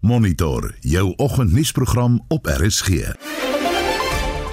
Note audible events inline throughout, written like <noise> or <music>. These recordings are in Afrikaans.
Monitor jou oggendnuusprogram op RSG.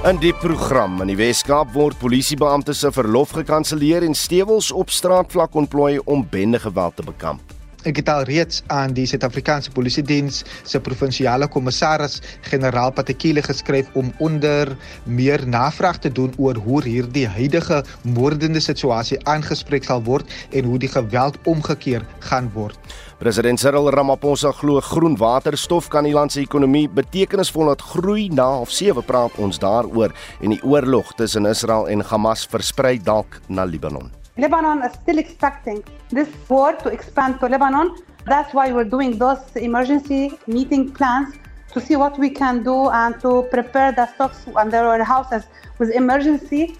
In die program in die Weskaap word polisiebeamptes se verlof gekanselleer en stewels op straatvlak ontplooi om bendegeweld te bekamp. Ek het al reeds aan die Suid-Afrikaanse Polisie Diens se provinsiale kommissaris generaal Patekile geskryf om onder meer navraag te doen oor hoe hierdie huidige moordende situasie aangespreek sal word en hoe die geweld omgekeer gaan word. President Cyril Ramaphosa glo groen waterstof kan die land se ekonomie betekenisvol laat groei na of sewe praat ons daaroor en die oorlog tussen Israel en Hamas versprei dalk na Libanon. Lebanon is still expecting this war to expand to Lebanon. That's why we're doing those emergency meeting plans to see what we can do and to prepare the stocks under our houses with emergency.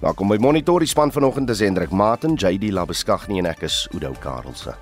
Welkom by Monitor die span vanoggend is Hendrik Martin, JD Labeskagni en ek is Udo Karelse.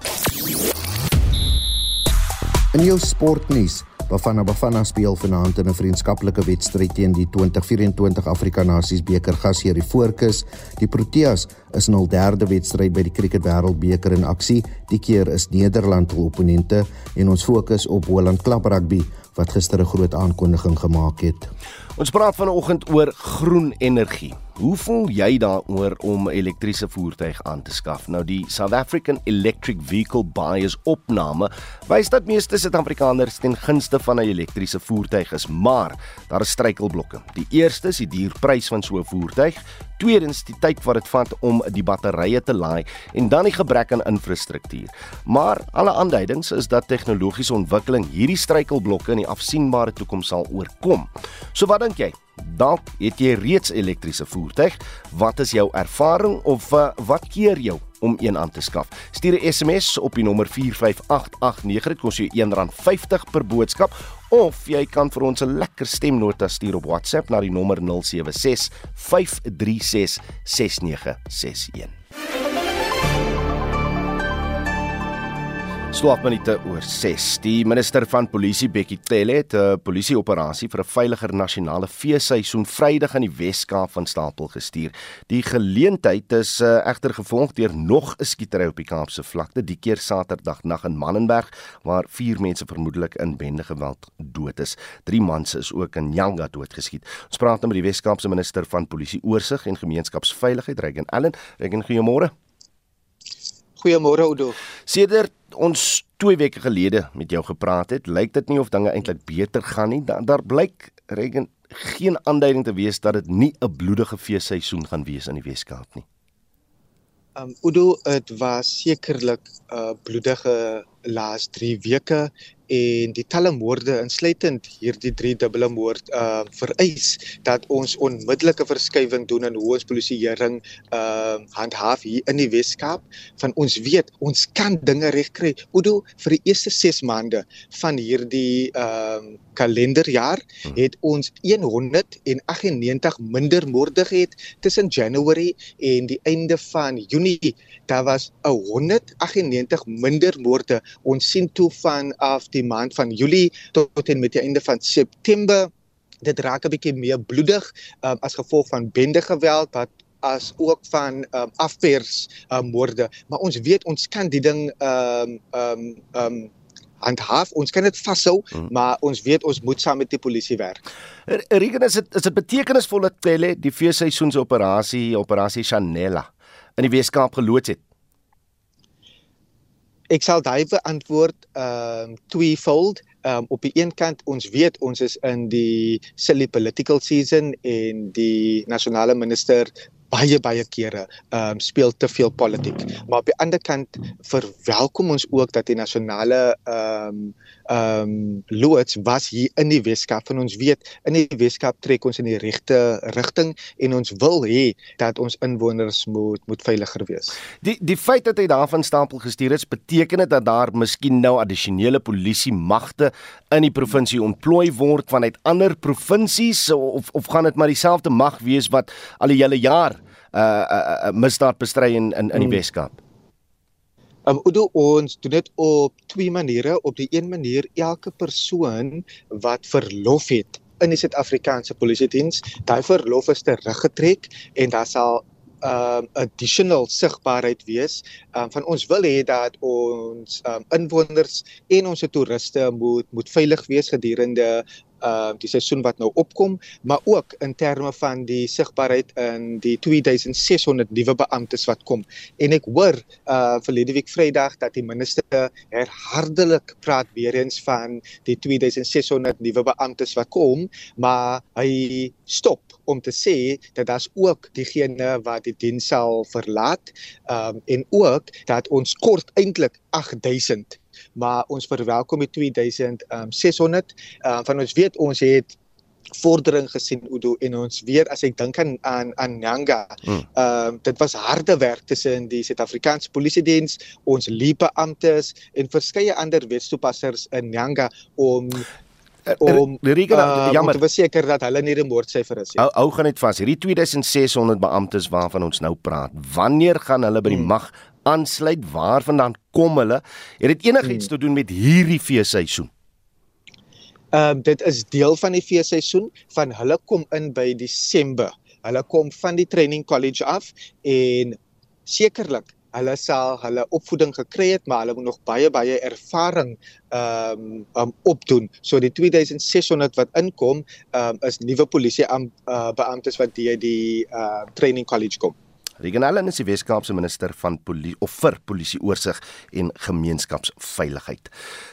In jou sportnuus Bafana Bafana speel vanaand in 'n vriendskaplike wedstryd teen die 2024 Afrika Nasies beker gasheer die Voorkus. Die Proteas is in hul derde wedstryd by die Cricket Wêreldbeker in aksie. Die keer is Nederland hul opponente en ons fokus op Holland Club Rugby wat gister 'n groot aankondiging gemaak het. Ons praat vanoggend oor groen energie. Hoe voel jy daaroor om 'n elektriese voertuig aan te skaf? Nou die South African Electric Vehicle Buyers opname wys dat meeste Suid-Afrikaners ten gunste van 'n elektriese voertuig is, maar daar is struikelblokke. Die eerste is die duur prys van so 'n voertuig, tweedens die tyd wat dit vat om die batterye te laai en dan die gebrek aan infrastruktuur. Maar alle aanduidings is dat tegnologiese ontwikkeling hierdie struikelblokke in die afsienbare toekoms sal oorkom. So wat dink jy? Dalk het jy reeds elektriese voertuig. Wat is jou ervaring of uh, wat keer jou om een aan te skaf? Stuur 'n SMS op die nommer 45889. Dit kos jou R1.50 per boodskap of jy kan vir ons 'n lekker stemnota stuur op WhatsApp na die nommer 076 536 6961. Slaap minute oor 6. Die minister van Polisie Bekkie Cele het 'n polisieoperasie vir 'n veiliger nasionale feesseisoen Vrydag aan die Wes-Kaap van stapel gestuur. Die geleentheid is uh, egter gevolg deur nog 'n skietery op die Kaapse vlakte, die keer Saterdag nag in Mannenberg waar 4 mense vermoedelik in bendegeweld dood is. 3 mans is ook in Nyanga doodgeskiet. Ons praat nou met die Wes-Kaapse minister van Polisie Oorsig en Gemeenskapsveiligheid, Regan Allen. Regan, goeiemôre. Goeiemôre Oudo. Sedert ons 2 weke gelede met jou gepraat het, lyk dit nie of dinge eintlik beter gaan nie. Daar, daar blyk regen geen aanduiding te wees dat dit nie 'n bloedige feesseisoen gaan wees in die Weskaap nie. Um Oudo, dit was sekerlik 'n uh, bloedige laas 3 weke en die talle moorde insluitend hierdie drie dubbele moord uh vereis dat ons onmiddellike verskywing doen in hoe ons polisieering uh handhaaf hier in die Weskaap. Van ons weet ons kan dinge regkry. Udo vir die eerste 6 maande van hierdie uh kalenderjaar hmm. het ons 198 minder moorde gehad tussen Januarie en die einde van Junie. Daar was 198 minder moorde ons sien toe van af die maand van Julie tot en met die einde van September dit raak 'n bietjie meer bloedig um, as gevolg van bendegeweld wat as ook van um, afpers um, moorde maar ons weet ons kan die ding ehm um, ehm um, ehm um, handhaaf ons kan dit vashou hmm. maar ons weet ons moet saam met die polisie werk. Regen is dit is dit betekenisvol dat Tele die feesseisoensoperasie operasie Chanela in die Weskaap geloods het ek sal daai beantwoord ehm um, tweefold. Ehm um, op die een kant ons weet ons is in die silly political season en die nasionale minister baie baie kere ehm um, speel te veel politiek. Maar op die ander kant verwelkom ons ook dat die nasionale ehm um, ehm um, loods was hier in die Weskaap en ons weet in die Weskaap trek ons in die regte rigting en ons wil hê dat ons inwoners moet moet veiliger wees. Die die feit dat hy daarvan stapel gestuur het, beteken dit dat daar miskien nou addisionele polisie magte in die provinsie ontplooi word vanuit ander provinsies of of gaan dit maar dieselfde mag wees wat al die hele jaar uh, uh, uh misdaad bestry in in, in die hmm. Um Udo ons doen dit op twee maniere. Op die een manier elke persoon wat verlof het in die Suid-Afrikaanse Polisie Diens, daai verlof is teruggetrek en daar sal um additional sigbaarheid wees. Um van ons wil hê dat ons um inwoners en ons toeriste moet moet veilig wees gedurende uh die seisoen wat nou opkom, maar ook in terme van die sigbaarheid in die 2600 nuwe beamptes wat kom. En ek hoor uh verlede week Vrydag dat die minister herhaaldelik praat weer eens van die 2600 nuwe beamptes wat kom, maar hy stop om te sê dat daar's ook diegene wat die diens sal verlaat um en ook dat ons kort eintlik 8000 maar ons verwelkom die 2600 um, van ons weet ons het vordering gesien Udo en ons weer as ek dink aan aan aan Nyanga. Ehm hmm. uh, dit was harde werk tussen die Suid-Afrikaanse Polisie Diens, ons liepe amptes en verskeie ander wetstoepassers in Nyanga om eh, om Rika uh, jammer te verseker dat hulle nie 'n moordsyfer is nie. Hou hou gaan net vas. Hierdie 2600 beamptes waarvan ons nou praat. Wanneer gaan hulle by die hmm. mag aansluit? Waarvandaan kom hulle? Het dit enigiets hmm. te doen met hierdie feesseisoen? Ehm uh, dit is deel van die feesseisoen van hulle kom in by Desember. Hulle kom van die training college af en sekerlik hulle sal hulle opvoeding gekry het maar hulle moet nog baie baie ervaring ehm um, um, opdoen. So die 2600 wat inkom ehm um, is nuwe polisie uh, beamptes wat deur die uh, training college kom. Regan Allen is die Weskaapse minister van polisie of vir polisie oorsig en gemeenskapsveiligheid.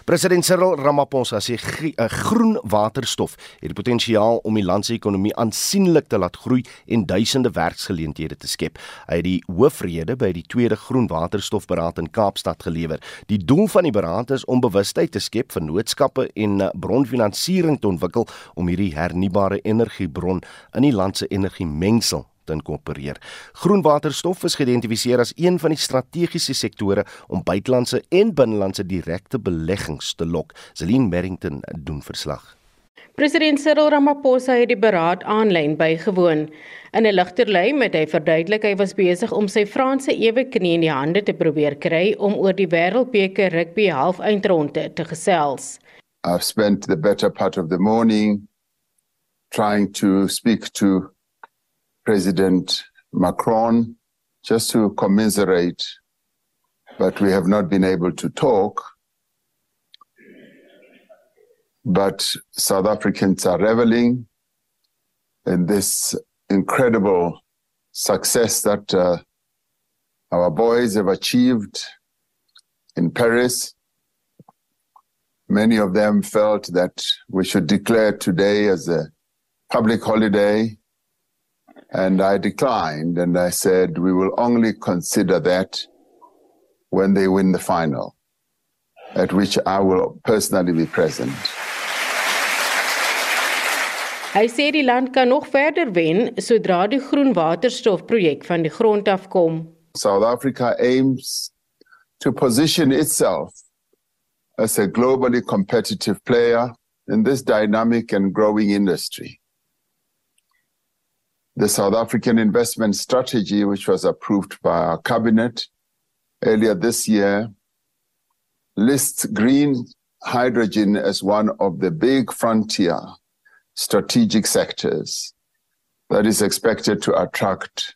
President Cyril Ramaphosa sê 'n eh, groen waterstof het die potensiaal om die land se ekonomie aansienlik te laat groei en duisende werksgeleenthede te skep. Hy het die hoofrede by die tweede groen waterstofberaad in Kaapstad gelewer. Die doel van die beraad is om bewustheid te skep vir noodskappe en eh, bronfinansiering te ontwikkel om hierdie hernubare energiebron in die land se energiemengsel te inkorporeer. Groen waterstof is geïdentifiseer as een van die strategiese sektore om buitelandse en binnelandse direkte beleggings te lok. Celine Merrington doen verslag. President Cyril Ramaphosa het die beraad aanlyn bygewoon. In 'n ligter lyn het hy verduidelik hy was besig om sy Franse ewe knie in die hande te probeer kry om oor die Wêreldbeker rugby halfeindronde te gesels. I've spent the better part of the morning trying to speak to President Macron just to commiserate, but we have not been able to talk. But South Africans are reveling in this incredible success that uh, our boys have achieved in Paris. Many of them felt that we should declare today as a public holiday And I declined and I said, we will only consider that when they win the final, at which I will personally be present. Hy sê die land kan nog verder wen sodra die groen waterstofprojek van die grond af kom. South Africa aims to position itself as a globally competitive player in this dynamic and growing industry. The South African investment strategy, which was approved by our cabinet earlier this year, lists green hydrogen as one of the big frontier strategic sectors that is expected to attract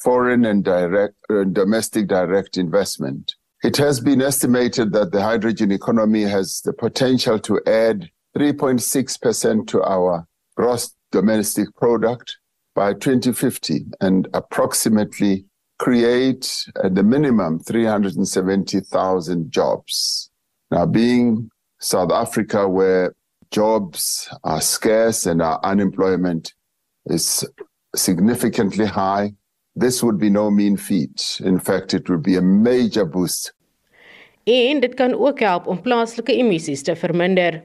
foreign and direct uh, domestic direct investment. It has been estimated that the hydrogen economy has the potential to add 3.6% to our gross domestic product by 2050 and approximately create at the minimum 370,000 jobs. Now, being South Africa, where jobs are scarce and our unemployment is significantly high, this would be no mean feat. In fact, it would be a major boost. En dit kan ook help om plaaslike emissies te verminder.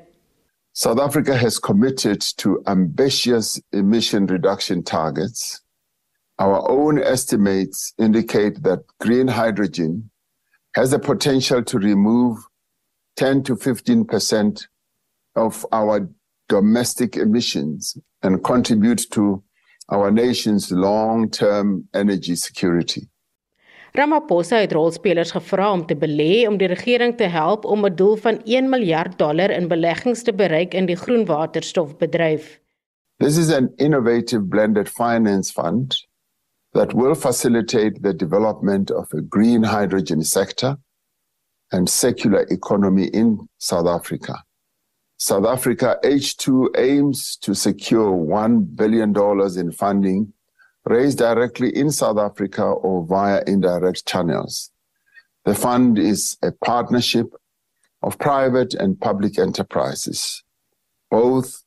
South Africa has committed to ambitious emission reduction targets. Our own estimates indicate that green hydrogen has the potential to remove 10 to 15% of our domestic emissions and contribute to our nation's long term energy security. Ramaphosa het rolspelers gevra om te belê om die regering te help om 'n doel van 1 miljard dollar in beleggings te bereik in die groen waterstofbedryf. This is an innovative blended finance fund that will facilitate the development of a green hydrogen sector and circular economy in South Africa. South Africa H2 aims to secure $1 billion in funding raised directly in South Africa or via indirect channels. The fund is a partnership of private and public enterprises, both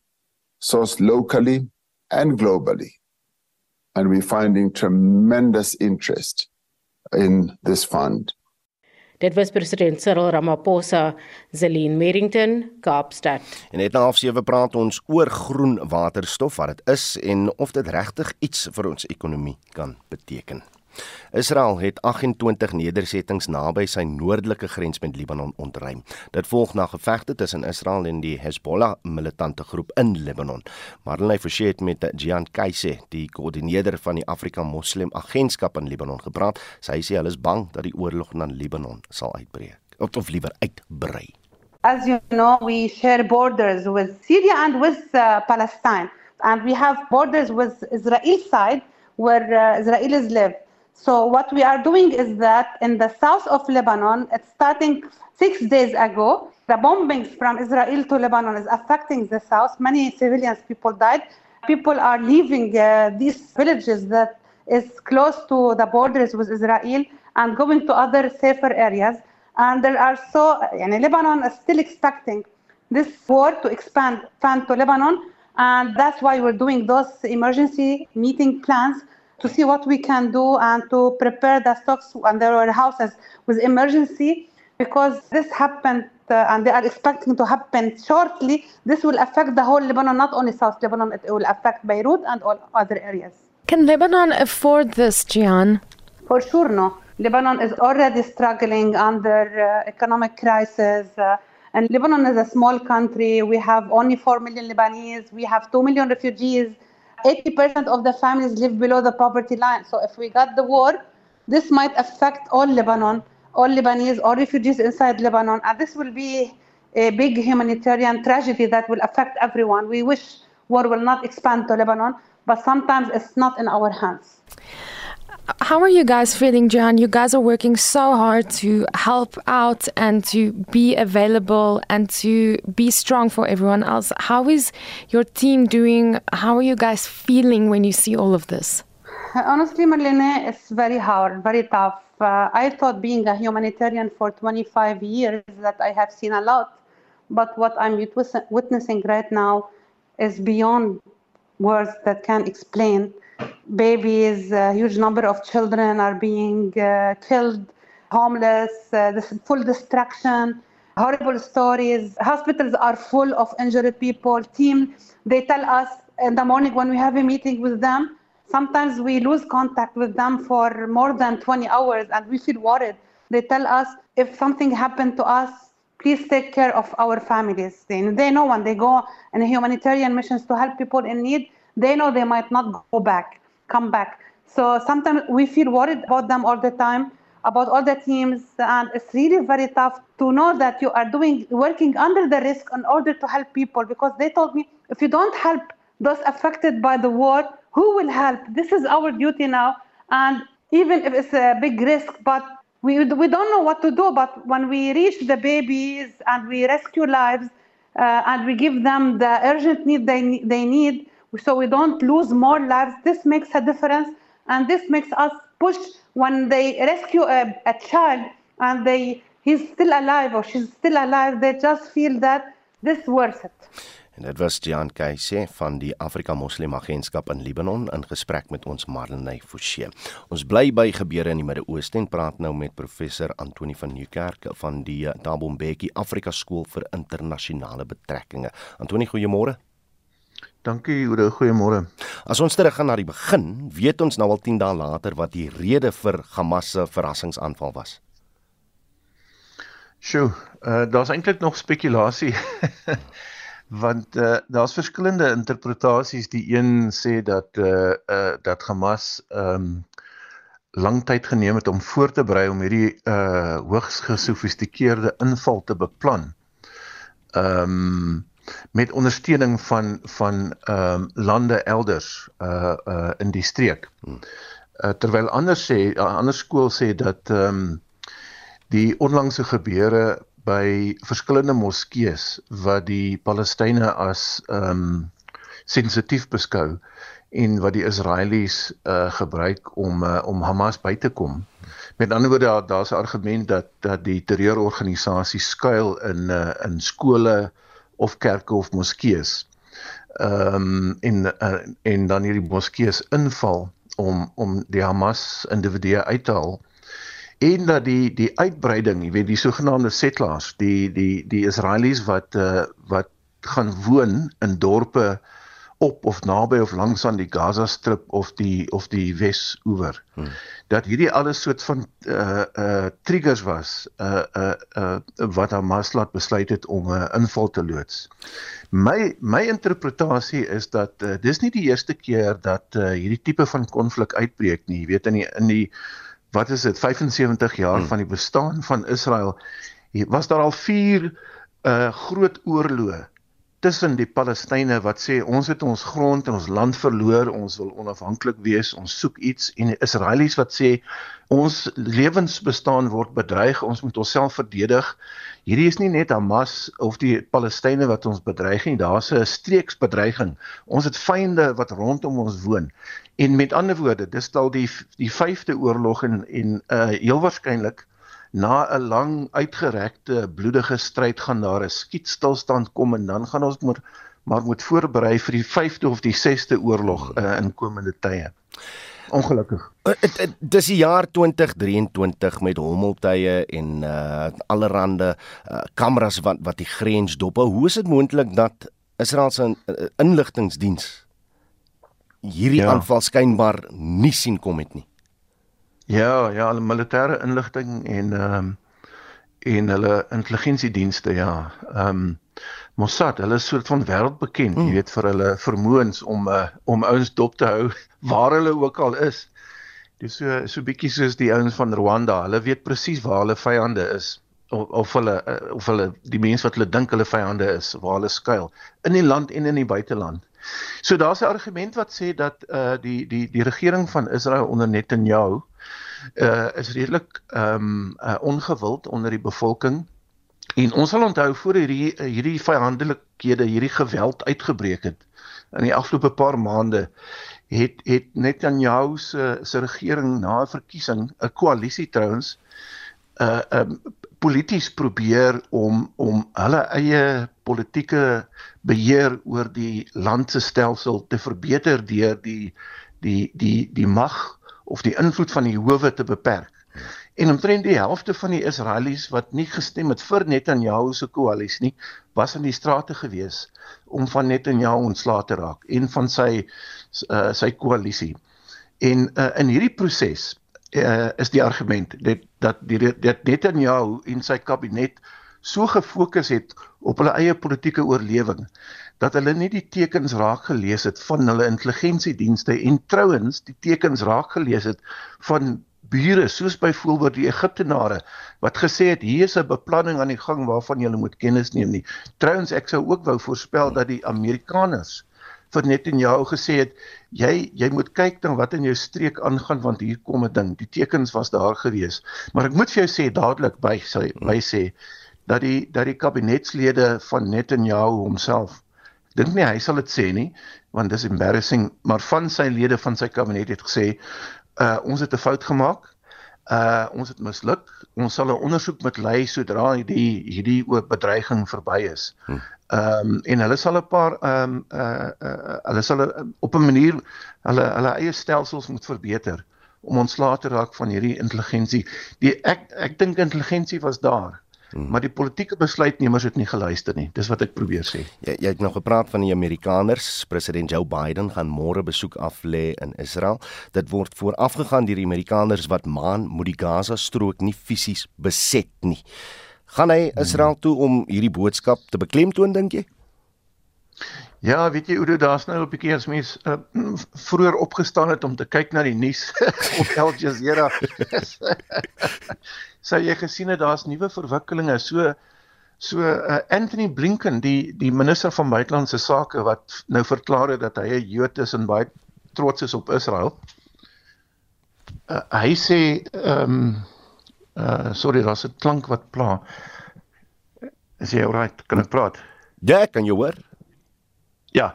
sourced locally and globally. And we're finding tremendous interest in this fund. Dit was president Cyril Ramaphosa, Zelin Merrington, Kaapstad. En net na 7 praat ons oor groen waterstof wat dit is en of dit regtig iets vir ons ekonomie kan beteken. Israel het 28 nedersettings naby sy noordelike grens met Libanon ontruim. Dit volg na gevegte tussen Israel en die Hezbollah militante groep in Libanon. Marlene Forsie het met Gian Kaise, die koördineerder van die Afrika Moslem Agentskap in Libanon gepraat. Sy sê hulle is bang dat die oorlog na Libanon sal uitbreek of, of liewer uitbrei. As you know, we share borders with Syria and with uh, Palestine. And we have borders with Israel side where uh, Israelis live. So what we are doing is that in the south of Lebanon, it's starting six days ago, the bombings from Israel to Lebanon is affecting the south. Many civilians people died. People are leaving uh, these villages that is close to the borders with Israel and going to other safer areas. And there are so, and Lebanon is still expecting this war to expand fan to Lebanon. And that's why we're doing those emergency meeting plans to see what we can do and to prepare the stocks and their warehouses with emergency because this happened uh, and they are expecting to happen shortly. This will affect the whole Lebanon, not only South Lebanon, it will affect Beirut and all other areas. Can Lebanon afford this, Gian? For sure, no. Lebanon is already struggling under uh, economic crisis. Uh, and Lebanon is a small country. We have only 4 million Lebanese. We have 2 million refugees. 80% of the families live below the poverty line. So if we got the war, this might affect all Lebanon, all Lebanese, all refugees inside Lebanon. And this will be a big humanitarian tragedy that will affect everyone. We wish war will not expand to Lebanon, but sometimes it's not in our hands. How are you guys feeling, John? You guys are working so hard to help out and to be available and to be strong for everyone else. How is your team doing? How are you guys feeling when you see all of this? Honestly, Marlene, it's very hard, very tough. Uh, I thought being a humanitarian for 25 years that I have seen a lot, but what I'm witnessing right now is beyond words that can explain babies, a huge number of children are being uh, killed, homeless, uh, this full destruction, horrible stories. Hospitals are full of injured people. Team, they tell us in the morning when we have a meeting with them, sometimes we lose contact with them for more than 20 hours and we feel worried. They tell us if something happened to us, please take care of our families. They, they know when they go on humanitarian missions to help people in need, they know they might not go back, come back. So sometimes we feel worried about them all the time, about all the teams, and it's really very tough to know that you are doing working under the risk in order to help people. Because they told me, if you don't help those affected by the war, who will help? This is our duty now, and even if it's a big risk, but we we don't know what to do. But when we reach the babies and we rescue lives, uh, and we give them the urgent need they they need so we don't lose more lives. This makes a difference, and this makes us push when they rescue a, a child and they he's still alive or she's still alive. They just feel that this worth it. En dit was Jan Keise van die Afrika Moslem Agentskap in Libanon in gesprek met ons Marlene Forsie. Ons bly by gebeure in die Midde-Ooste en praat nou met professor Antoni van Nieuwkerk van die Thabo Mbeki Afrika Skool vir Internasionale Betrekkinge. Antoni, goeiemôre. Dankie, Oude, goeiemôre. As ons teruggaan na die begin, weet ons nou al 10 dae later wat die rede vir Hamas se verrassingsaanval was. Sjoe, uh, daar's eintlik nog spekulasie. <laughs> Want uh, daar's verskillende interpretasies. Die een sê dat uh, uh dat Hamas ehm um, lang tyd geneem het om voor te berei om hierdie uh hoogs gesofistikeerde inval te beplan. Ehm um, met ondersteuning van van ehm um, lande elders uh uh in die streek. Hmm. Uh, terwyl ander sê uh, ander skool sê dat ehm um, die onlangse gebeure by verskillende moskeeë wat die Palestynë as ehm um, sensitief beskou en wat die Israelies uh gebruik om uh, om Hamas by te kom. Met ander woorde daar daar's 'n argument dat dat die terreurorganisasie skuil in uh in skole of kerke of moskeeë. Ehm um, en uh, en dan hierdie moskeeë inval om om die Hamas individue uit te haal en dat die die uitbreiding, jy weet die sogenaamde settlers, die die die Israelies wat uh wat gaan woon in dorpe uh op of naby of langs aan die Gaza strip of die of die Wes-oewer. Hmm. Dat hierdie alles soort van uh uh triggers was uh uh uh wat Hamas laat besluit het om 'n uh, inval te loods. My my interpretasie is dat uh, dis nie die eerste keer dat uh, hierdie tipe van konflik uitbreek nie. Jy weet in die in die wat is dit 75 jaar hmm. van die bestaan van Israel was daar al 4 uh groot oorloë tussen die Palestynë wat sê ons het ons grond en ons land verloor, ons wil onafhanklik wees, ons soek iets en die Israelies wat sê ons lewensbestaan word bedreig, ons moet onsself verdedig. Hierdie is nie net Hamas of die Palestynë wat ons bedreig nie, daar's 'n streeksbedreiging. Ons het vyande wat rondom ons woon. En met ander woorde, dis al die die 5de oorlog en en uh heel waarskynlik na 'n lang uitgerekte bloedige stryd gaan daar 'n skietstilstand kom en dan gaan ons moet maar moet voorberei vir die 5de of die 6de oorlog uh, in komende tye. Ongelukkig. Eh, dis die jaar 2023 met hommeltye en uh allerhande uh, kameras wat wat die grens dop. Hoe is dit moontlik dat Israel se inligtingdiens hierdie ja. aanval skynbaar nie sien kom het nie? Ja, ja, hulle militêre inligting en ehm um, en hulle intelligensiedienste, ja. Ehm um, Mossad, hulle is soort van wêreldbekend, hmm. jy weet vir hulle vermoëns om uh, om ouens dop te hou <laughs> waar hulle ook al is. Dis so so bietjie soos die ouens van Rwanda. Hulle weet presies waar hulle vyande is of of hulle uh, of hulle die mense wat hulle dink hulle vyande is, waar hulle skuil in die land en in die buiteland. So daar's 'n argument wat sê dat uh die die die regering van Israel onder Netanyahu uh is redelik ehm um, uh, ongewild onder die bevolking. En ons sal onthou voor hierdie hierdie vyandelikhede, hierdie geweld uitgebreek het in die afgelope paar maande het het Netanyahu se se regering na 'n verkiesing, 'n koalisie trouens, uh um polities probeer om om hulle eie politieke beheer oor die land se stelsel te verbeter deur die die die die mag of die invloed van die howe te beperk. En omtrent die helfte van die Israelies wat nie gestem het vir Netanyahu se koalisie nie, was in die strate gewees om van Netanyahu ontslae te raak en van sy uh, sy koalisie. En uh, in hierdie proses uh, is die argument dat dat die dat Netanyahu en sy kabinet so gefokus het op hulle eie politieke oorlewing dat hulle nie die tekens raak gelees het van hulle intelligensiedienste en trouens die tekens raak gelees het van bure soos byvoorbeeld die Egiptenare wat gesê het hier is 'n beplanning aan die gang waarvan jy moet kennis neem nie. Trouens ek sou ook wou voorspel dat die Amerikaners vir net en jou gesê het jy jy moet kyk dan wat in jou streek aangaan want hier kom 'n ding. Die tekens was daar gewees. Maar ek moet vir jou sê dadelik by sy by sê dat die dat die kabinetslede van Netanyahu homself dink nie hy sal dit sê nie want dis embarrassing maar van sy lede van sy kabinet het gesê uh ons het 'n fout gemaak. Uh ons het misluk. Ons sal 'n ondersoek met lei sodra hierdie hierdie oop bedreiging verby is. Hm. ehm um, en hulle sal 'n paar ehm um, uh, uh hulle sal op 'n manier hulle hulle eie stelsels moet verbeter om ontslae te raak van hierdie intelligensie die ek ek dink intelligensie was daar Hmm. Maar die politieke besluitnemers het nie geluister nie. Dis wat ek probeer sê. Jy jy het nog gepraat van die Amerikaners. President Joe Biden gaan môre besoek af lê in Israel. Dit word voorafgegaan deur die Amerikaners wat maan moet die Gaza strook nie fisies beset nie. Gaan hy Israel toe om hierdie boodskap te beklemtoon dink jy? Ja, weet jy, Oudo, daar's nou 'n bietjie as mens uh, vroeër opgestaan het om te kyk na die nuus <laughs> op Al Jazeera. <laughs> sou jy gesien het daar's nuwe verwikkelinge so so uh, Anthony Blinken die die minister van buitelandse sake wat nou verklaar het dat hy 'n Jood is en baie trots is op Israel uh, hy sê ehm um, uh sorry, daar's 'n klank wat pla. Is jy alright? Kan ek praat? Ja, kan jy hoor? Ja.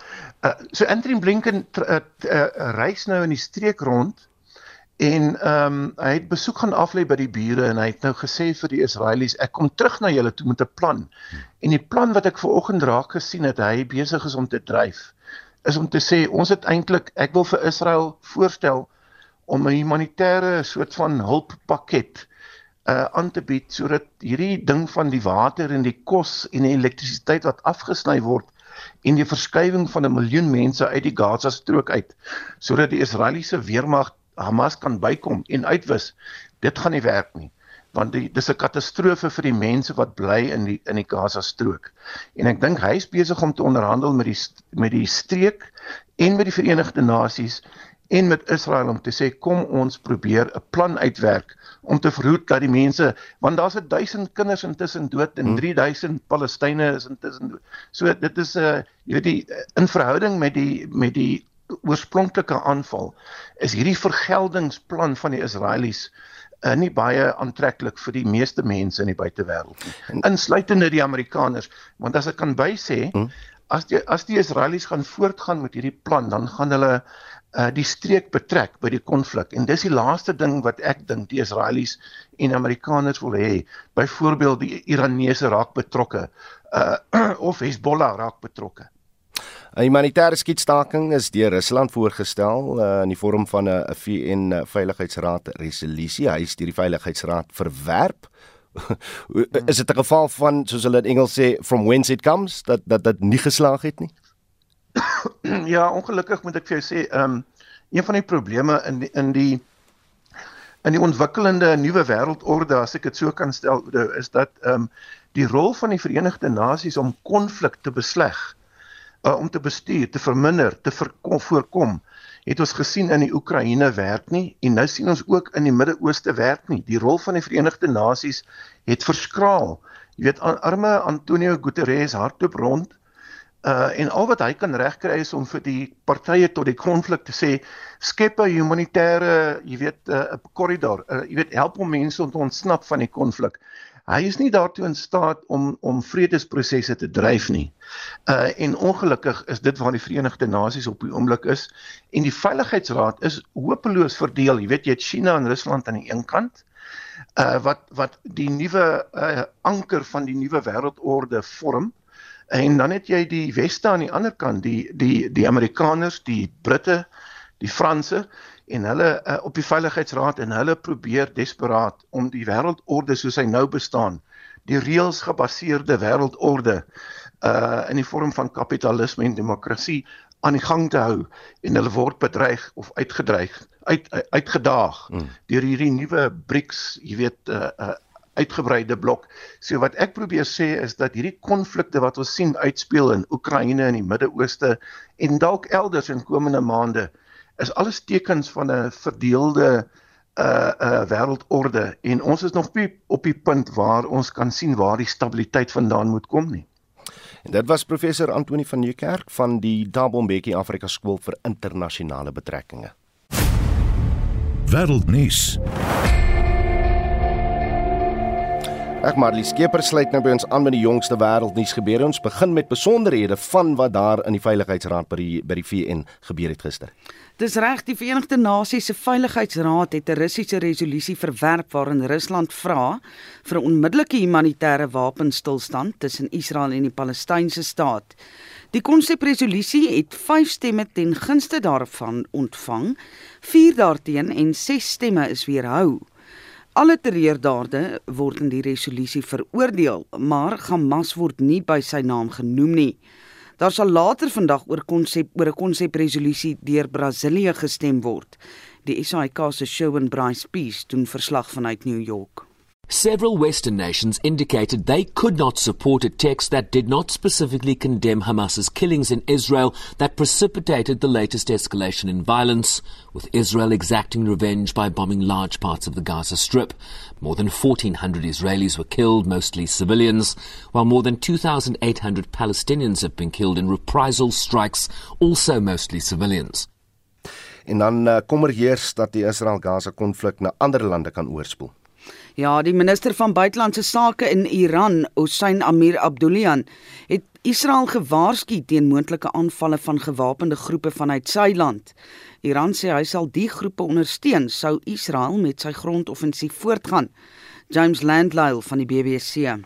Uh, so Anthony Blinken uh, uh, reis nou in die streek rond en ehm um, hy het besoek gaan aflê by die bure en hy het nou gesê vir die Israelies ek kom terug na julle toe met 'n plan. En die plan wat ek ver oggend raak gesien het hy besig is om te dryf is om te sê ons het eintlik ek wil vir Israel voorstel om 'n humanitêre soort van hulppakket uh aan te bied sodat hierdie ding van die water en die kos en die elektrisiteit wat afgesny word en die verskywing van 'n miljoen mense uit die Gaza strook uit sodat die Israeliese weermag Hamas kan bykom en uitwis. Dit gaan nie werk nie want dit dis 'n katastrofe vir die mense wat bly in die in die Gaza strook. En ek dink hy is besig om te onderhandel met die met die streek en met die Verenigde Nasies en met Israel om te sê kom ons probeer 'n plan uitwerk om te verhoed dat die mense want daar's 'n 1000 kinders intussen dood en 3000 hmm. Palestynë is intussen dood. So dit is 'n uh, jy weet die in verhouding met die met die oorspronklike aanval is hierdie vergeldingsplan van die Israelies uh, nie baie aantreklik vir die meeste mense in die buitewêreld nie. Insluitende die Amerikaners, want as ek kan bysê, hmm. as die as die Israelies gaan voortgaan met hierdie plan, dan gaan hulle uh, die streek betrek by die konflik en dis die laaste ding wat ek dink die Israelies en Amerikaners wil hê. Byvoorbeeld die Iranese raak betrokke uh, <clears throat> of Hezbollah raak betrokke. 'n Humanitêre skietstaking is deur Rusland voorgestel uh, in die vorm van 'n VN Veiligheidsraad resolusie. Hy is deur die Veiligheidsraad verwerp. <laughs> is dit 'n geval van soos hulle in Engels sê from whence it comes dat dat dit nie geslaag het nie? <coughs> ja, ongelukkig moet ek vir jou sê, ehm um, een van die probleme in die, in die in die ontwikkelende nuwe wêreldorde as ek dit so kan stel, is dat ehm um, die rol van die Verenigde Nasies om konflik te besleg uh, om te bestuur, te verminder, te voorkom, voorkom het ons gesien in die Oekraïne werk nie en nou sien ons ook in die Midde-Ooste werk nie. Die rol van die Verenigde Nasies het verskraal. Jy weet arme Antonio Guterres hardloop rond uh en al wat hy kan regkry is om vir die partye tot die konflik te sê skep 'n humanitêre, jy weet, 'n uh, korridor. Uh, jy weet help om mense om te ontsnap van die konflik. Hy is nie daartoe in staat om om vredesprosesse te dryf nie. Uh en ongelukkig is dit waar die Verenigde Nasies op die oomblik is en die Veiligheidsraad is hopeloos verdeel. Jy weet jy het China en Rusland aan die een kant uh wat wat die nuwe uh, anker van die nuwe wêreldorde vorm en dan het jy die weste aan die ander kant die die die Amerikaners, die Britte, die Franse en hulle uh, op die veiligheidsraad en hulle probeer desperaat om die wêreldorde soos hy nou bestaan, die reëls gebaseerde wêreldorde uh in die vorm van kapitalisme en demokrasie aan die gang te hou en hulle word bedreig of uitgedreig uit uitgedaag hmm. deur hierdie nuwe BRICS, jy weet uh, uh uitgebreide blok. So wat ek probeer sê is dat hierdie konflikte wat ons sien uitspeel in Oekraïne en die Midde-Ooste en dalk elders in komende maande is alles tekens van 'n verdeelde uh uh wêreldorde en ons is nog nie op die punt waar ons kan sien waar die stabiliteit vandaan moet kom nie. En dit was professor Antoni van Nieuwkerk van die Dabombeki Afrika Skool vir Internasionale Betrekkinge. Wêreldnuus. Ek die skeper sluit nou by ons aan met die jongste wêreldnuus gebeure. Ons begin met besonderhede van wat daar in die Veiligheidsraad by die by die VN gebeur het gister. Dis reg, die Verenigde Nasies se Veiligheidsraad het 'n Russiese resolusie verwerp waarin Rusland vra vir 'n onmiddellike humanitêre wapenstilstand tussen Israel en die Palestynse staat. Die konsepresolusie het 5 stemme ten gunste daarvan ontvang, 4 daarteen en 6 stemme is weerhou. Alle terreurdade word in die resolusie veroordeel, maar Hamas word nie by sy naam genoem nie. Daar sal later vandag oor konsep oor 'n konsepresolusie deur Brasilië gestem word. Die SAIK se Shaun Bryce Peace doen verslag vanuit New York. Several Western nations indicated they could not support a text that did not specifically condemn Hamas's killings in Israel that precipitated the latest escalation in violence, with Israel exacting revenge by bombing large parts of the Gaza Strip. More than 1,400 Israelis were killed, mostly civilians, while more than 2,800 Palestinians have been killed in reprisal strikes, also mostly civilians. en dan uh, kommer heers dat die Israel-Gaza konflik na ander lande kan oorspoel. Ja, die minister van buitelandse sake in Iran, Hossein Amir Abdullahian, het Israel gewaarsku teen moontlike aanvalle van gewapende groepe vanuit sy land. Iran sê hy sal die groepe ondersteun sou Israel met sy grondoffensief voortgaan. James Landlyle van die BBC.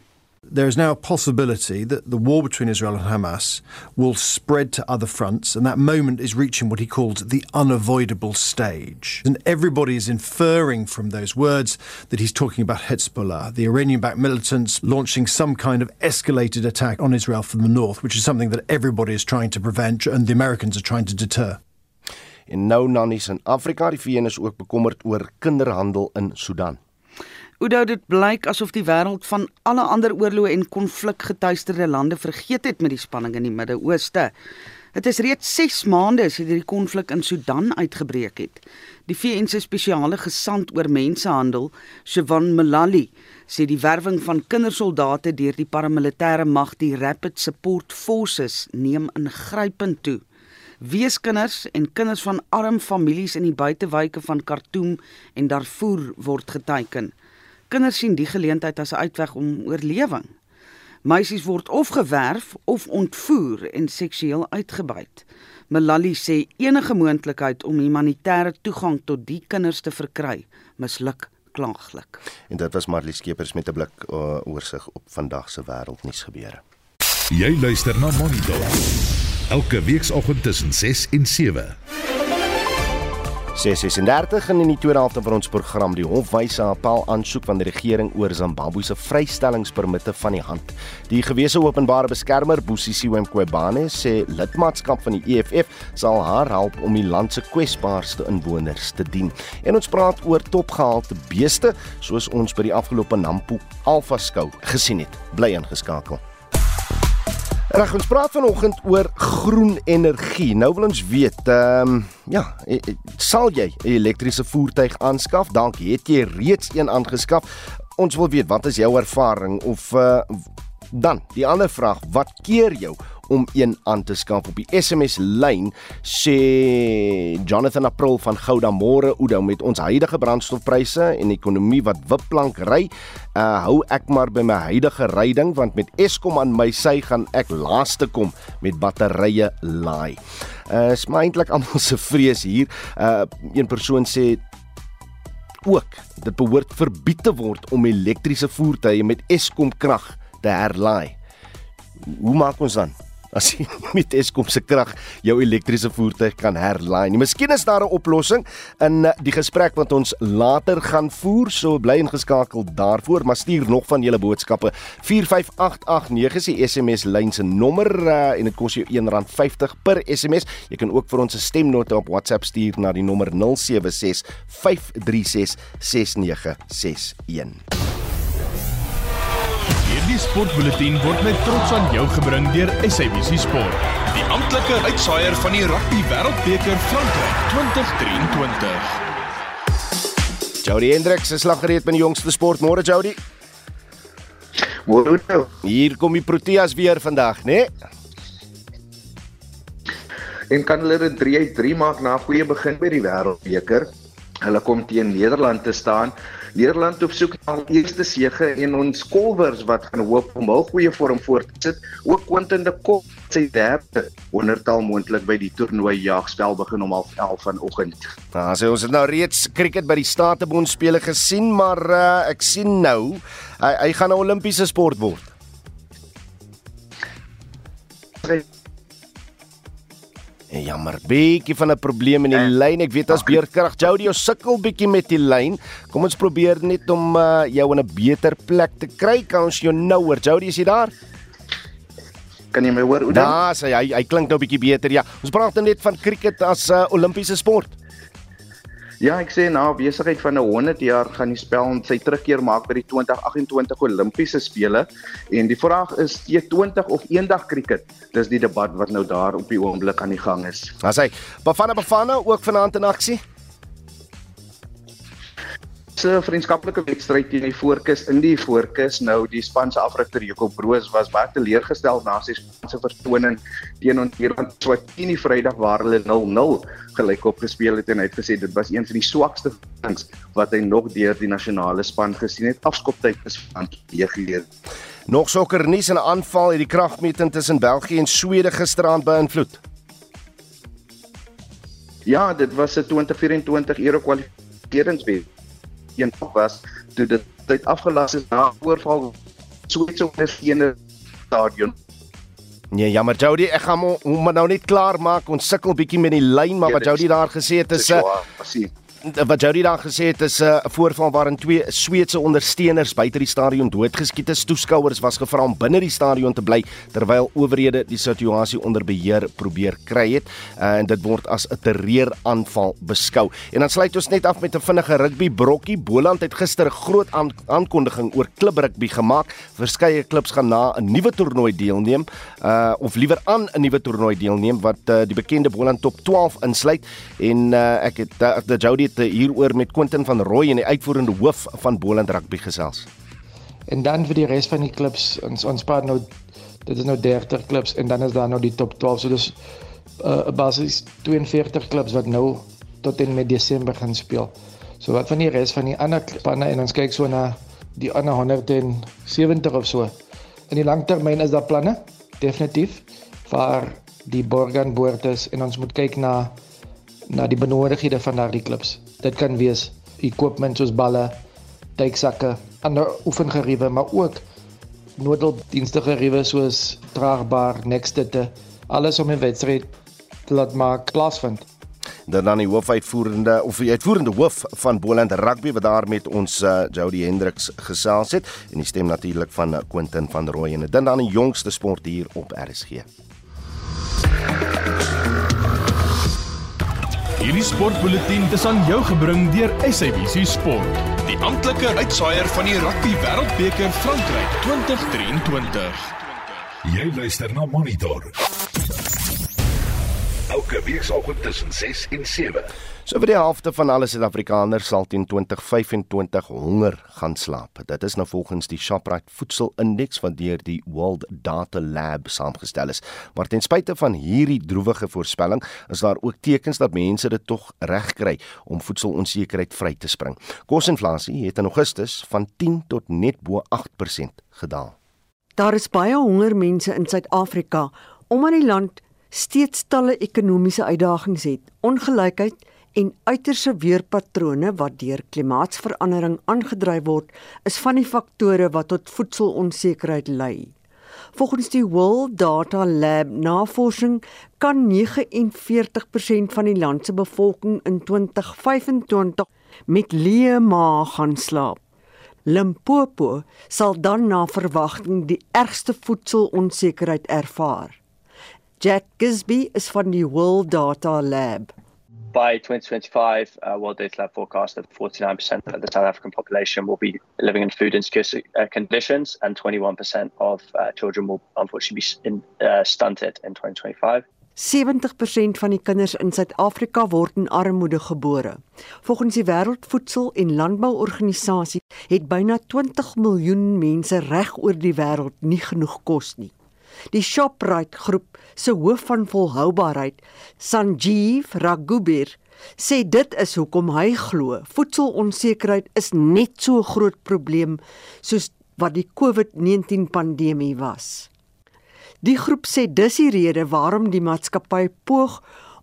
There is now a possibility that the war between Israel and Hamas will spread to other fronts, and that moment is reaching what he called the unavoidable stage. And everybody is inferring from those words that he's talking about Hezbollah, the Iranian backed militants launching some kind of escalated attack on Israel from the north, which is something that everybody is trying to prevent and the Americans are trying to deter. En nou nannies in Afrika, die VN is ook bekommerd oor kinderhandel in Sudan. Oudou dit blyk asof die wêreld van alle ander oorloë en konflikgetuisterde lande vergeet het met die spanning in die Midde-Ooste. Dit is reeds 6 maande sedert die konflik in Sudan uitgebreek het. Die VN se spesiale gesant oor mensehandel, Sivan Malali, sê die werwing van kindersoldate deur die paramilitêre mag, die Rapid Support Forces, neem ingrypend toe. Weeskinders en kinders van arm families in die buitewyke van Khartoum en Darfur word geteiken. Kinders sien die geleentheid as 'n uitweg om oorlewing. Meisies word of gewerf of ontvoer en seksueel uitgebuit. Malali sê enige moontlikheid om humanitêre toegang tot die kinders te verkry misluk klaaglik. En dit was Marlies Skeepers met 'n blik uh, oorsig op vandag se wêreldnuus gebeure. Jy luister na Monitor. Elke weekoggend tussen 6 en 7. 636 in die tweede helfte van ons program die hofwyse appel aansoek van die regering oor Zimbabwe se vrystellingspermitte van die hand. Die gewese openbare beskermer Busisiwe Mqobane sê lidmaatskap van die EFF sal haar help om die land se kwesbaarste inwoners te dien. En ons praat oor topgehalte beeste soos ons by die afgelope Nampo Alpha skou gesien het. Bly ingeskakel. Reg, ons praat vanoggend oor groen energie. Nou wil ons weet, ehm um, ja, e, e, sal jy 'n elektriese voertuig aanskaf? Dalk het jy reeds een aangeskaf. Ons wil weet, wat is jou ervaring of uh, dan die ander vraag, wat keer jou om een aan te skaf op die SMS lyn sê Jonathan April van Gouda Môre Oudo met ons huidige brandstofpryse en ekonomie wat wipplank ry uh, hou ek maar by my huidige ryding want met Eskom aan my sy gaan ek laaste kom met batterye laai. Uh is maar eintlik almal se vrees hier. Uh een persoon sê ook dit behoort verbied te word om elektriese voertuie met Eskom krag te herlaai. Hoe maak ons dan? as jy <laughs> met Eskom se krag jou elektriese voertuig kan herlaai. Nie. Miskien is daar 'n oplossing in eh, die gesprek wat ons later gaan voer. So bly ingeskakel daarvoor, maar stuur nog van julle boodskappe. 45889 is die SMS lyn se nommer uh, en dit kos jou R1.50 per SMS. Jy kan ook vir ons 'n stemnota op WhatsApp stuur na die nommer 076 536 6961. Hierdie sportbulletin word met trots aan jou gebring deur SABC Sport, die amptelike uitsaaier van die Rugby Wêreldbeker Frankryk 2023. Jody Hendricks is laggereed met die jongste sport. Môre Jody. Môre. Hier kom die Proteas weer vandag, né? Nee? En kan hulle dit 3 uit 3 maak na 'n goeie begin by die Wêreldbeker? Hulle kom teen Nederland te staan. Nederland op soek na die eerste sege en ons kolwers wat gaan hoop om hul goeie vorm voort te sit. Ook Quentin de Kock sy derde wondertal moontlik by die toernooi jaagspel begin om 11:30 vanoggend. Nou, sê ons het nou reeds cricket by die Statebond spele gesien, maar uh, ek sien nou hy, hy gaan 'n Olimpiese sport word. Jammer, bietjie van 'n probleem in die uh, lyn. Ek weet as beerkrag Jody jou sukkel bietjie met die lyn. Kom ons probeer net om uh, jou in 'n beter plek te kry. Kan ons jou nou hoor? Jody, is jy daar? Kan jy my hoor? Ja, sy, hy hy klink nou bietjie beter. Ja, ons praat net van cricket as 'n uh, Olimpiese sport. Ja, ek sê na besigheid van 'n 100 jaar gaan die spel sy terugkeer maak by die 2028 Olimpiese spele en die vraag is T20 of eendag krieket. Dis die debat wat nou daar op die oomblik aan die gang is. As hy Bafana Bafana ook vanaand in aksie. Se vriendskaplike wedstryd teen die Voorkus in die Voorkus. Nou die span se afrigter Jacob Broos was baie teleurgestel na sy span se vertoning teen Ierland wat teen die Vrydag waar hulle 0-0 gelyk op gespeel het en hy het gesê dit was een van die swakste things wat hy nog deur die nasionale span gesien het. Afskoptyd is van geleer. Nog sokker nuus en 'n aanval het die kragmeting tussen België en Swede gisteraand beïnvloed. Ja, dit was 'n 2024 Euro kwalifikasiewedstryd. Een was toe dit tyd afgelas is na oorval Swetse ondersteunende stadion. Nee, jammer Jody, ek gaan hom nou net klaar maak. Ons sukkel bietjie met die lyn, maar ja, wat Jody daar gesê het is 'n wat Jody daar gesê het is 'n uh, voorval waarin twee Sweedse ondersteuners buite die stadion doodgeskiet is. Toeskouers was gevra om binne die stadion te bly terwyl owerhede die situasie onder beheer probeer kry het. Uh, en dit word as 'n terreuraanval beskou. En dan sluit ons net af met 'n vinnige rugby brokkie. Boland het gister 'n groot aan aankondiging oor kliprugby gemaak. Verskeie klubs gaan na 'n nuwe toernooi deelneem, uh, of liewer aan 'n nuwe toernooi deelneem wat uh, die bekende Boland Top 12 insluit. En uh, ek het uh, die Jody het hieroor met Quentin van Rooi en die uitvoerende hoof van Boland Rugby gesels. En dan vir die res van die klubs, ons ons paar nou dit is nou 30 klubs en dan is daar nou die top 12. So dis 'n uh, basis 42 klubs wat nou tot en met Desember gaan speel. So wat van die res van die ander spanne en ons kyk so na die ander 170 of so. In die langtermyn is daar planne definitief vir die Borgan Boertes en ons moet kyk na na die benodighede van daardie klubs. Dit kan wees equipment soos balle, duiksakke, ander oefengeriewe, maar ook noodhulpdienste geriewe soos draagbaar, nekstitte, alles om 'n wedstryd te laat maak plaasvind. Dan dan die hoofuitvoerende of die uitvoerende hoof van Boland Rugby wat daar met ons uh, Jody Hendriks gesels het en die stem natuurlik van uh, Quentin van Rooi en dan dan die jongste sport hier op RSG. Hierdie sportbulletin is aan jou gebring deur SABC Sport, die amptelike uitsaaier van die Rugby Wêreldbeker Frankryk 2023. Jy luister na Monitor. Elke week saam tussen 6 en 7. So vir die helfte van alle Suid-Afrikaners sal teen 2025 honger gaan slaap. Dit is nou volgens die Shoprite Voedselindeks wat deur die World Data Lab saamgestel is. Maar ten spyte van hierdie droewige voorspelling, is daar ook tekens dat mense dit tog regkry om voedselonsekerheid vry te spring. Kosinflasie het in Augustus van 10 tot net bo 8% gedaal. Daar is baie honger mense in Suid-Afrika omdat die land steeds talle ekonomiese uitdagings het. Ongelykheid en uiterse weerpatrone wat deur klimaatsverandering aangedryf word, is van die faktore wat tot voedselonsekerheid lei. Volgens die World Data Lab navorsing kan 49% van die land se bevolking in 2025 met leë maag gaan slaap. Limpopo sal dan na verwagting die ergste voedselonsekerheid ervaar. Jack Gisby is van die World Data Lab. by 2025, uh, World Data Lab forecast that 49% of the South African population will be living in food insecure uh, conditions, and 21% of uh, children will unfortunately be in, uh, stunted in 2025. 70% van die kinders in Suid-Afrika word in armoede gebore. Volgens die Wêreldvoedsel- en Landbouorganisasie het byna 20 miljoen mense reg oor die wêreld nie genoeg kos nie. Die Shoprite groep se hoof van volhoubaarheid, Sanjeev Raghubir, sê dit is hoekom hy glo voedselonsekerheid is net so 'n groot probleem soos wat die COVID-19 pandemie was. Die groep sê dis die rede waarom die maatskappy poog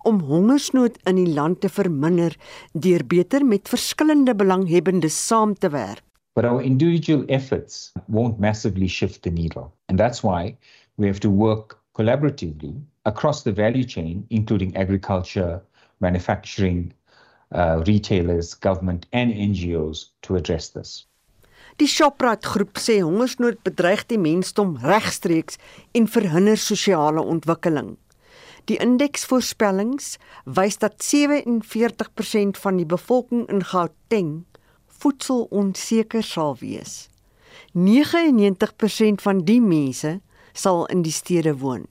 om hongersnood in die land te verminder deur beter met verskillende belanghebbendes saam te werk. But our individual efforts won't massively shift the needle. And that's why we have to work collaboratively across the value chain, including agriculture, manufacturing, uh, retailers, government, and NGOs to address this. Die Shoprite groep sê hongersnood bedreig die mensdom regstreeks en verhinder sosiale ontwikkeling. Die indeksvoorspellings wys dat 47% van die bevolking in Gauteng voedselonseker sal wees. 99% van die mense sal in die stede woon.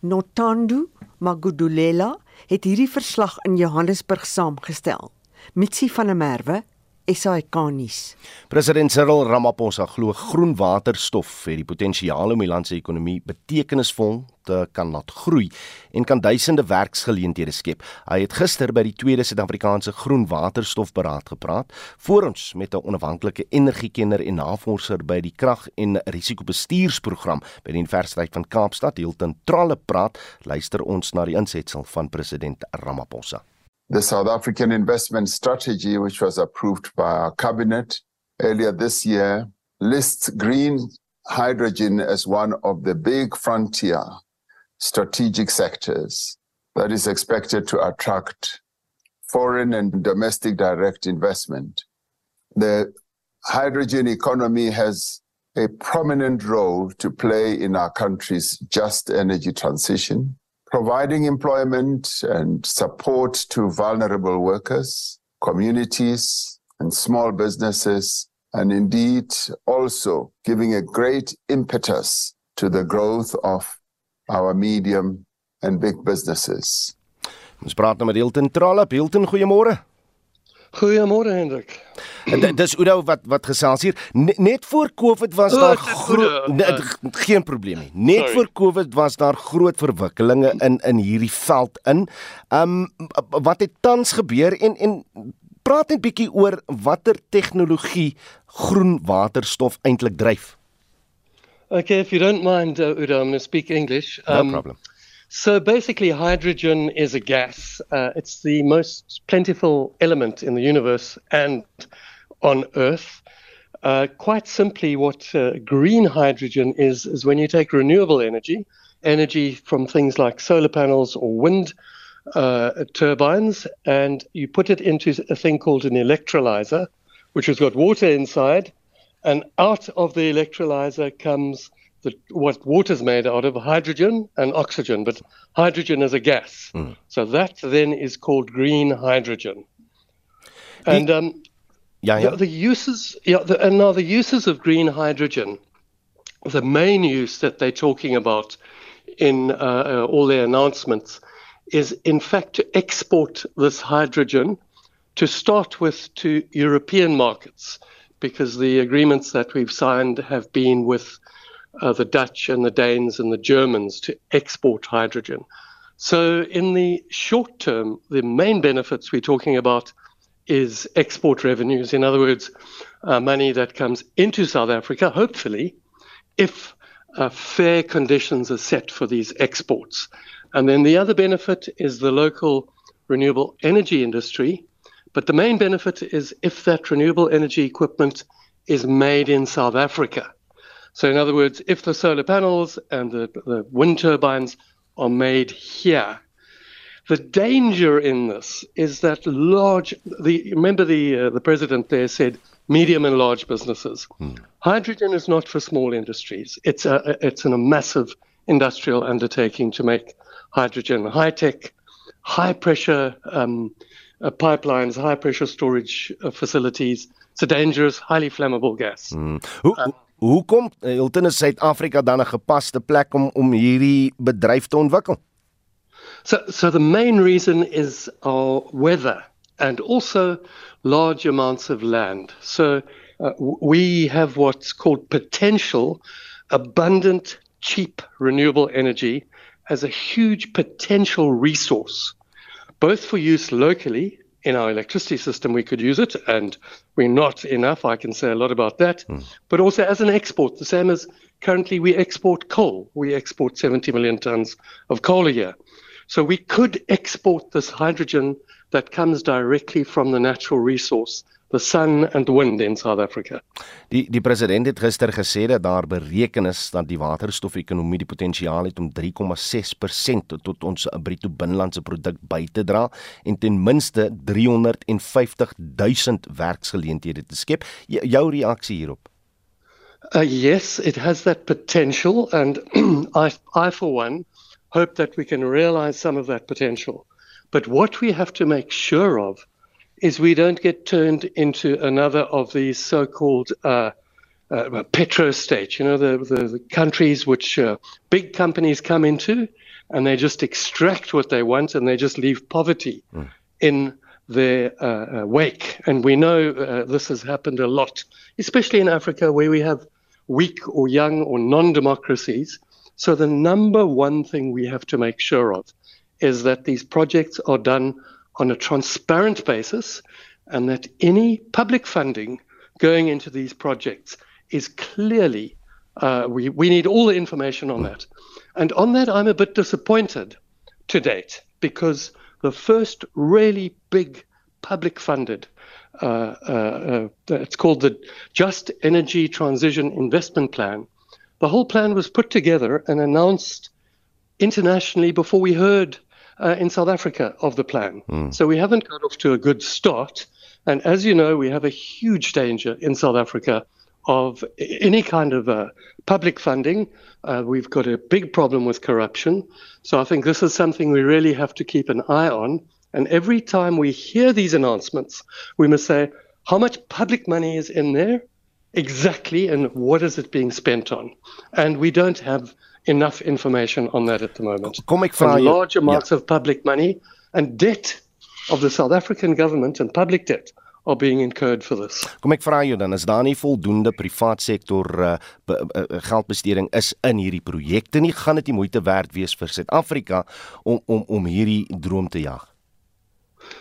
Notandu Magudulela het hierdie verslag in Johannesburg saamgestel. Mitsi van der Merwe SAK nuus. President Cyril Ramaphosa glo groen waterstof het die potensiaal om die land se ekonomie betekenisvol te kan laat groei en kan duisende werksgeleenthede skep. Hy het gister by die tweede Suid-Afrikaanse groen waterstofberaad gepraat voor ons met 'n onafhanklike energiekenner en navorser by die krag- en risikobestuursprogram by die Universiteit van Kaapstad, Hilton Tralle praat. Luister ons na die insetsel van president Ramaphosa. The South African investment strategy, which was approved by our cabinet earlier this year, lists green hydrogen as one of the big frontier strategic sectors that is expected to attract foreign and domestic direct investment. The hydrogen economy has a prominent role to play in our country's just energy transition providing employment and support to vulnerable workers, communities, and small businesses, and indeed also giving a great impetus to the growth of our medium and big businesses. Ons praat nou met Hilton Tralap. Hilton, goeiemôre. Goeiemôre Hendrik. En dis Oudo wat wat gesels hier. Net, voor Covid was O, daar groot nee, geen probleem nie. Net Sorry. voor Covid was daar groot verwikkelinge in in hierdie veld in. Um wat het tans gebeur en en praat net bietjie oor watter tegnologie groen waterstof eintlik dryf. Okay, if you don't mind, uh, Udo, I'm going to speak English. No problem. So basically, hydrogen is a gas. Uh, it's the most plentiful element in the universe and on Earth. Uh, quite simply, what uh, green hydrogen is, is when you take renewable energy, energy from things like solar panels or wind uh, turbines, and you put it into a thing called an electrolyzer, which has got water inside, and out of the electrolyzer comes the, what water's made out of hydrogen and oxygen, but hydrogen is a gas. So that then is called green hydrogen. And um, Yeah, yeah. The, the uses, yeah, the, and now the uses of green hydrogen, the main use that they're talking about in uh, uh, all their announcements is, in fact, to export this hydrogen to start with to European markets, because the agreements that we've signed have been with uh, the Dutch and the Danes and the Germans to export hydrogen. So, in the short term, the main benefits we're talking about is export revenues. In other words, uh, money that comes into South Africa, hopefully, if uh, fair conditions are set for these exports. And then the other benefit is the local renewable energy industry. But the main benefit is if that renewable energy equipment is made in South Africa. So, in other words, if the solar panels and the, the wind turbines are made here, the danger in this is that large. The remember the uh, the president there said medium and large businesses. Hydrogen is not for small industries. It's a it's an, a massive industrial undertaking to make hydrogen high tech, high pressure um, uh, pipelines, high pressure storage uh, facilities. It's a dangerous, highly flammable gas. Hmm. Hoe hoe- hoekom eh, Hilton is Suid-Afrika dan 'n gepaste plek om om hierdie bedryf te ontwikkel? So, so the main reason is our weather and also large amounts of land. So uh, we have what's called potential, abundant, cheap renewable energy as a huge potential resource, both for use locally in our electricity system, we could use it, and we're not enough. I can say a lot about that, hmm. but also as an export, the same as currently we export coal. We export 70 million tons of coal a year. So we could export this hydrogen that comes directly from the natural resource, the sun and wind in South Africa. Die die president het gister gesê dat daar bereken is dat die waterstofekonomie die potensiaal het om 3,6% tot ons bruto binnelandse produk by te dra en ten minste 350 000 werksgeleenthede te skep. J jou reaksie hierop? Uh, yes, it has that potential, and <clears throat> I, I, for one, hope that we can realize some of that potential. But what we have to make sure of is we don't get turned into another of these so-called uh, uh, petro states. You know, the, the, the countries which uh, big companies come into, and they just extract what they want, and they just leave poverty in their uh, uh, wake. And we know uh, this has happened a lot, especially in Africa where we have weak or young or non democracies. So, the number one thing we have to make sure of is that these projects are done on a transparent basis and that any public funding going into these projects is clearly, uh, we, we need all the information on that. And on that, I'm a bit disappointed to date because the first really big public funded, uh, uh, uh, it's called the Just Energy Transition Investment Plan. The whole plan was put together and announced internationally before we heard uh, in South Africa of the plan. Mm. So we haven't got off to a good start. And as you know, we have a huge danger in South Africa of any kind of uh, public funding. Uh, we've got a big problem with corruption. So I think this is something we really have to keep an eye on. And every time we hear these announcements, we must say, how much public money is in there? Exactly, and what is it being spent on? And we don't have enough information on that at the moment. Kom ek vra jou large amounts ja. of public money and debt of the South African government and public debt are being incurred for this. Kom ek vra jou dan is daar nie voldoende privaat sektor uh, be, uh, geldbesteding is in hierdie projekte nie gaan dit nie moeite werd wees vir Suid-Afrika om om om hierdie droom te jag.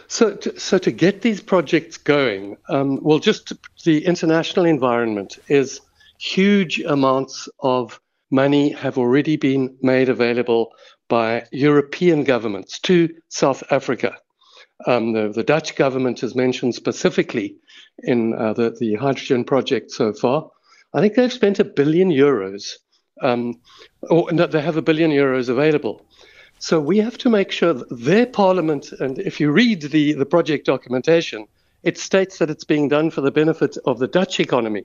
So, to, so to get these projects going, um, well, just the international environment is huge amounts of money have already been made available by European governments to South Africa. Um, the, the, Dutch government has mentioned specifically in uh, the, the, hydrogen project so far. I think they've spent a billion euros, um, or no, they have a billion euros available. So we have to make sure that their parliament, and if you read the, the project documentation, it states that it's being done for the benefit of the Dutch economy.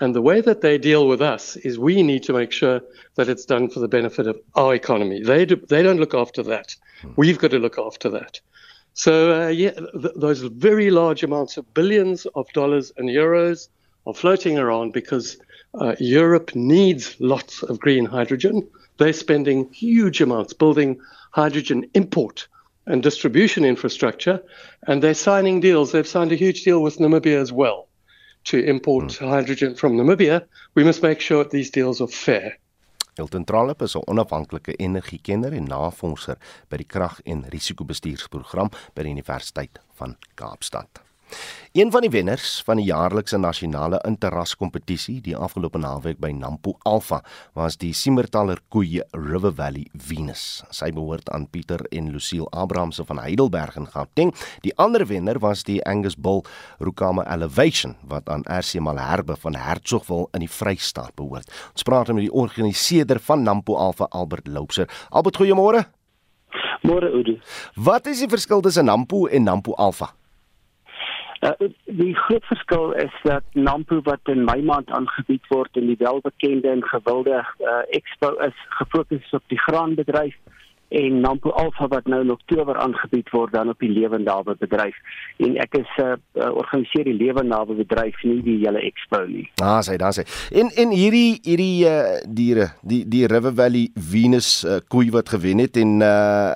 And the way that they deal with us is we need to make sure that it's done for the benefit of our economy. They do, they don't look after that. Hmm. We've got to look after that. So uh, yeah, th- those very large amounts of billions of dollars and euros are floating around because uh, Europe needs lots of green hydrogen. They're spending huge amounts building hydrogen import and distribution infrastructure, and they're signing deals. They've signed a huge deal with Namibia as well to import mm. hydrogen from Namibia, we must make sure these deals are fair. Hilton Trollip is 'n onafhanklike energiekenner en navorser by die krag- en risikobestuursprogram by die Universiteit van Kaapstad. Een van die wenners van die jaarlikse nasionale interras kompetisie die afgelope naweek by Nampo Alpha was die Simmertaler koeie River Valley Venus. Sy behoort aan Pieter en Lucille Abrahamse van Heidelberg in Gauteng. Die ander wenner was die Angus Bull Rukama Elevation wat aan RC Malherbe van Hertsgville in die Vrystaat behoort. Ons praat met die organiseerder van Nampo Alpha Albert Loubser. Albert, goeiemôre. Môre Udi. Wat is die verskil tussen Nampo en Nampo Alpha? Uh, die groot verskil is dat Nampo wat in Mei maand aangebied word in die welbekende en gewilde uh, expo is gefokus op die graanbedryf en Nampo Alpha wat nou in Oktober aangebied word dan op die lewendawe bedryf en ek is 'n uh, uh, organiseer die lewendawe bedryf nie die hele expo nie. Ah, sê dan sê. En en hierdie hierdie uh, diere, die die River Valley Venus uh, koei wat gewen het en uh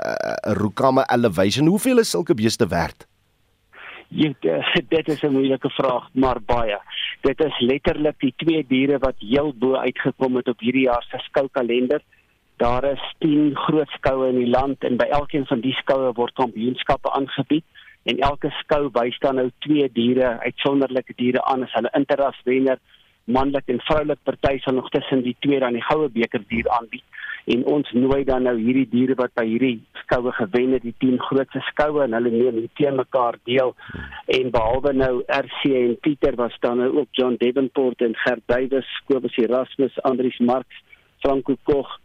Rukama Elevation, hoeveel is sulke beeste werd? Jy <laughs> dit is 'n moeilike vraag, maar baie. Dit is letterlik die twee diere wat heel bo uitgekom het op hierdie jaar se skoukalender. Daar is 10 groot skoue in die land en by elkeen van die skoue word kampioenskappe aangebied en elke skou wys dan nou twee diere, uitsonderlike diere aan as hulle interras wenner manlik en vroulik party sal nog tussen die twee dan die goue beker dier aanbied en ons nooi dan nou hierdie diere wat by hierdie skoue gewen het die 10 grootste skoue en hulle neem hier teen mekaar deel en behalwe nou RC en Pieter was dan nou ook John Devenport en Gert Duwys, Kobus Erasmus, Andrius Marx, Franco Koch,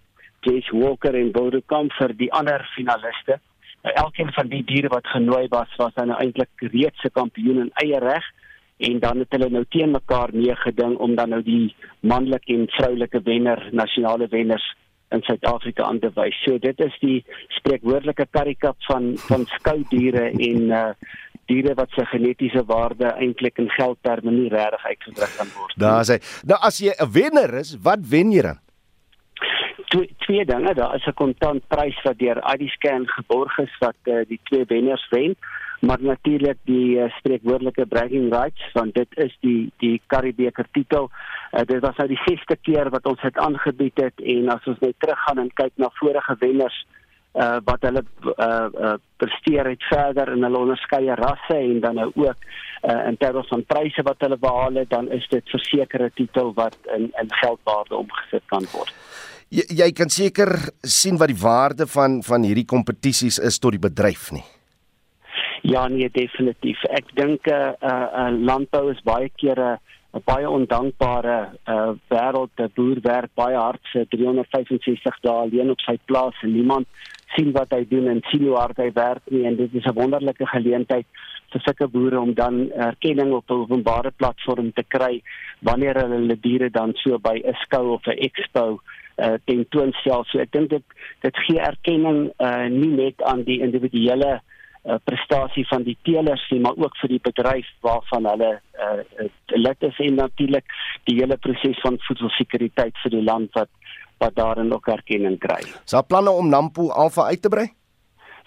Jace Walker en Bodo Kamp vir die ander finaliste. Nou, elkeen van die diere wat genooi was was dan nou eintlik reeds se kampioen in eie reg en dan het hulle nou teen mekaar meegeding om dan nou die manlike en vroulike wenner nasionale wenners in Suid-Afrika aan te wys. So dit is die spreekwoordelike karikap van van skoudiere en uh diere wat se genetiese waarde eintlik in geldterme nie regtig uitgedruk kan word. Daar sê, nou as jy 'n wenner is, wat wen jy dan? Twee, twee dinge, daar is 'n kontantprys wat deur Adiscan geborg is wat uh, die twee wenners wen. Maar natuurlik die uh, spreekwoordelike bragging rights want dit is die die Karibeker titel. Uh, dit was nou die 6ste keer wat ons dit aangebied het en as ons net teruggaan en kyk na vorige wenners uh wat hulle uh, uh presteer het verder in hulle onderskeie rasse en dan nou ook uh in terme van pryse wat hulle behaal het dan is dit versekerde titel wat in in geldwaarde omgesit kan word. Jy, jy kan seker sien wat die waarde van van hierdie kompetisies is tot die bedryf nie. Ja nee definitief. Ek dink 'n uh, uh, uh, landbou is baie kere 'n baie ondankbare uh, wêreld. 'n Boer werk baie hard vir 365 dae alleen op sy plaas en niemand sien wat hy doen en sien hoe hard hy werk nie en dit is 'n wonderlike geleentheid vir sulke boere om dan erkenning op 'n openbare platform te kry wanneer hulle hulle diere dan so by 'n skou of 'n expo uh, tentoonstel. So ek dink dit dit gee erkenning uh, nie net aan die individuele uh, prestasie van die teelers nie, maar ook vir die bedryf waarvan hulle uh, lid is en natuurlik die hele proses van voedselsekuriteit vir die land wat wat daarin ook erkenning kry. Is daar planne om Nampo Alpha uit te brei?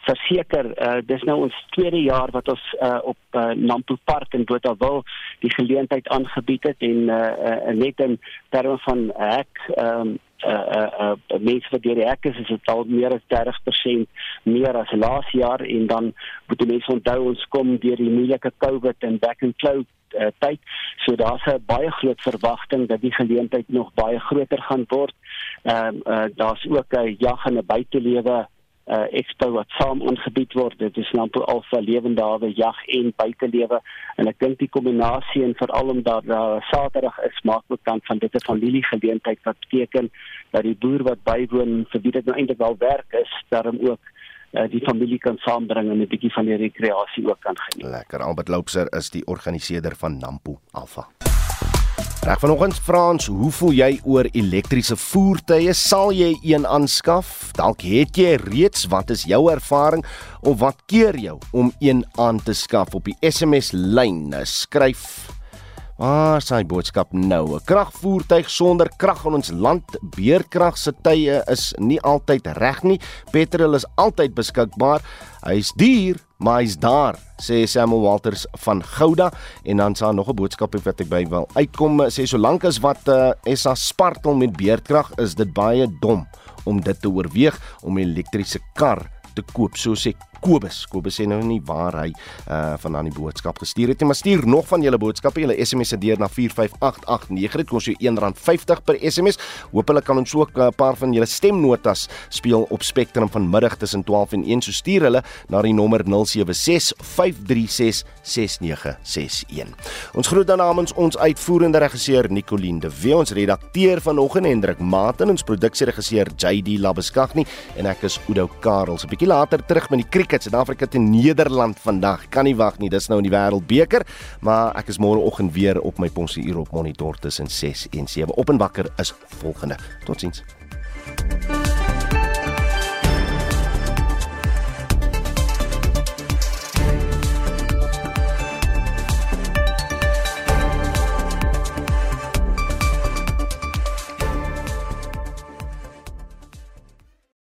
Verseker, uh, dis nou ons tweede jaar wat ons uh, op uh, Nampo Park in Botawil die geleentheid aangebied het en uh, uh, net in terme van hek um, uh uh, uh mense wat deur die hek is is dit al meer as 30% meer as laas jaar en dan moet die mense onthou ons kom deur die moeilike COVID en back and cloud uh, tyd. So daar's 'n baie groot verwagting dat die geleentheid nog baie groter gaan word. Ehm uh, uh, daar's ook 'n jag en 'n buitelewe uh expo wat saam aangebied word. Dit is nou al vir lewende hawe jag en buitelewe en ek dink die kombinasie en veral omdat daar uh, Saterdag is maak ook dan van dit 'n familiegeleentheid wat beteken dat die boer wat bywoon vir wie dit nou eintlik wel werk is, daarom ook uh, die familie kan saambring en 'n bietjie van die rekreasie ook kan geniet. Lekker. Albert Loubser is die organiseerder van Nampo Alpha. Reg vanoggend Frans, hoe voel jy oor elektriese voertuie? Sal jy een aanskaf? Dalk het jy reeds, wat is jou ervaring of wat keer jou om een aan te skaf op die SMS lyn? Skryf Waar ah, sy boodskap nou? 'n Kragvoertuig sonder krag in ons land, beerkrag se tye is nie altyd reg nie. Petrol is altyd beskikbaar. Hy's duur, maar hy's daar, sê Samuel Walters van Gouda. En dan sal nog 'n boodskap wat ek by wil uitkom. Sê solank as wat uh, SA spartel met beerkrag is dit baie dom om dit te oorweeg om 'n elektriese kar te koop, so sê Kobus. Kobus sê nou nie waar hy uh van aan die boodskap gestuur het nie, maar stuur nog van julle boodskappe, julle SMS se deur na 45889. Dit kos jou R1.50 per SMS. Hoop hulle kan ons ook 'n uh, paar van julle stemnotas speel op Spectrum vanmiddag tussen 12 en 1. So stuur hulle na die nommer 0765366961. Ons groet dan namens ons uitvoerende regisseur Nicoline de Wet, ons redakteur vanoggend Hendrik Maten, ons produksieregisseur JD Labeskagni en ek is Udo Karels. 'n Bietjie later terug met die kriek cricket Suid-Afrika teen Nederland vandag. Kan nie wag nie. Dis nou in die Wêreldbeker, maar ek is môreoggend weer op my ponsie hier op monitor tussen 6 en 7. Op en wakker is volgende. Totsiens.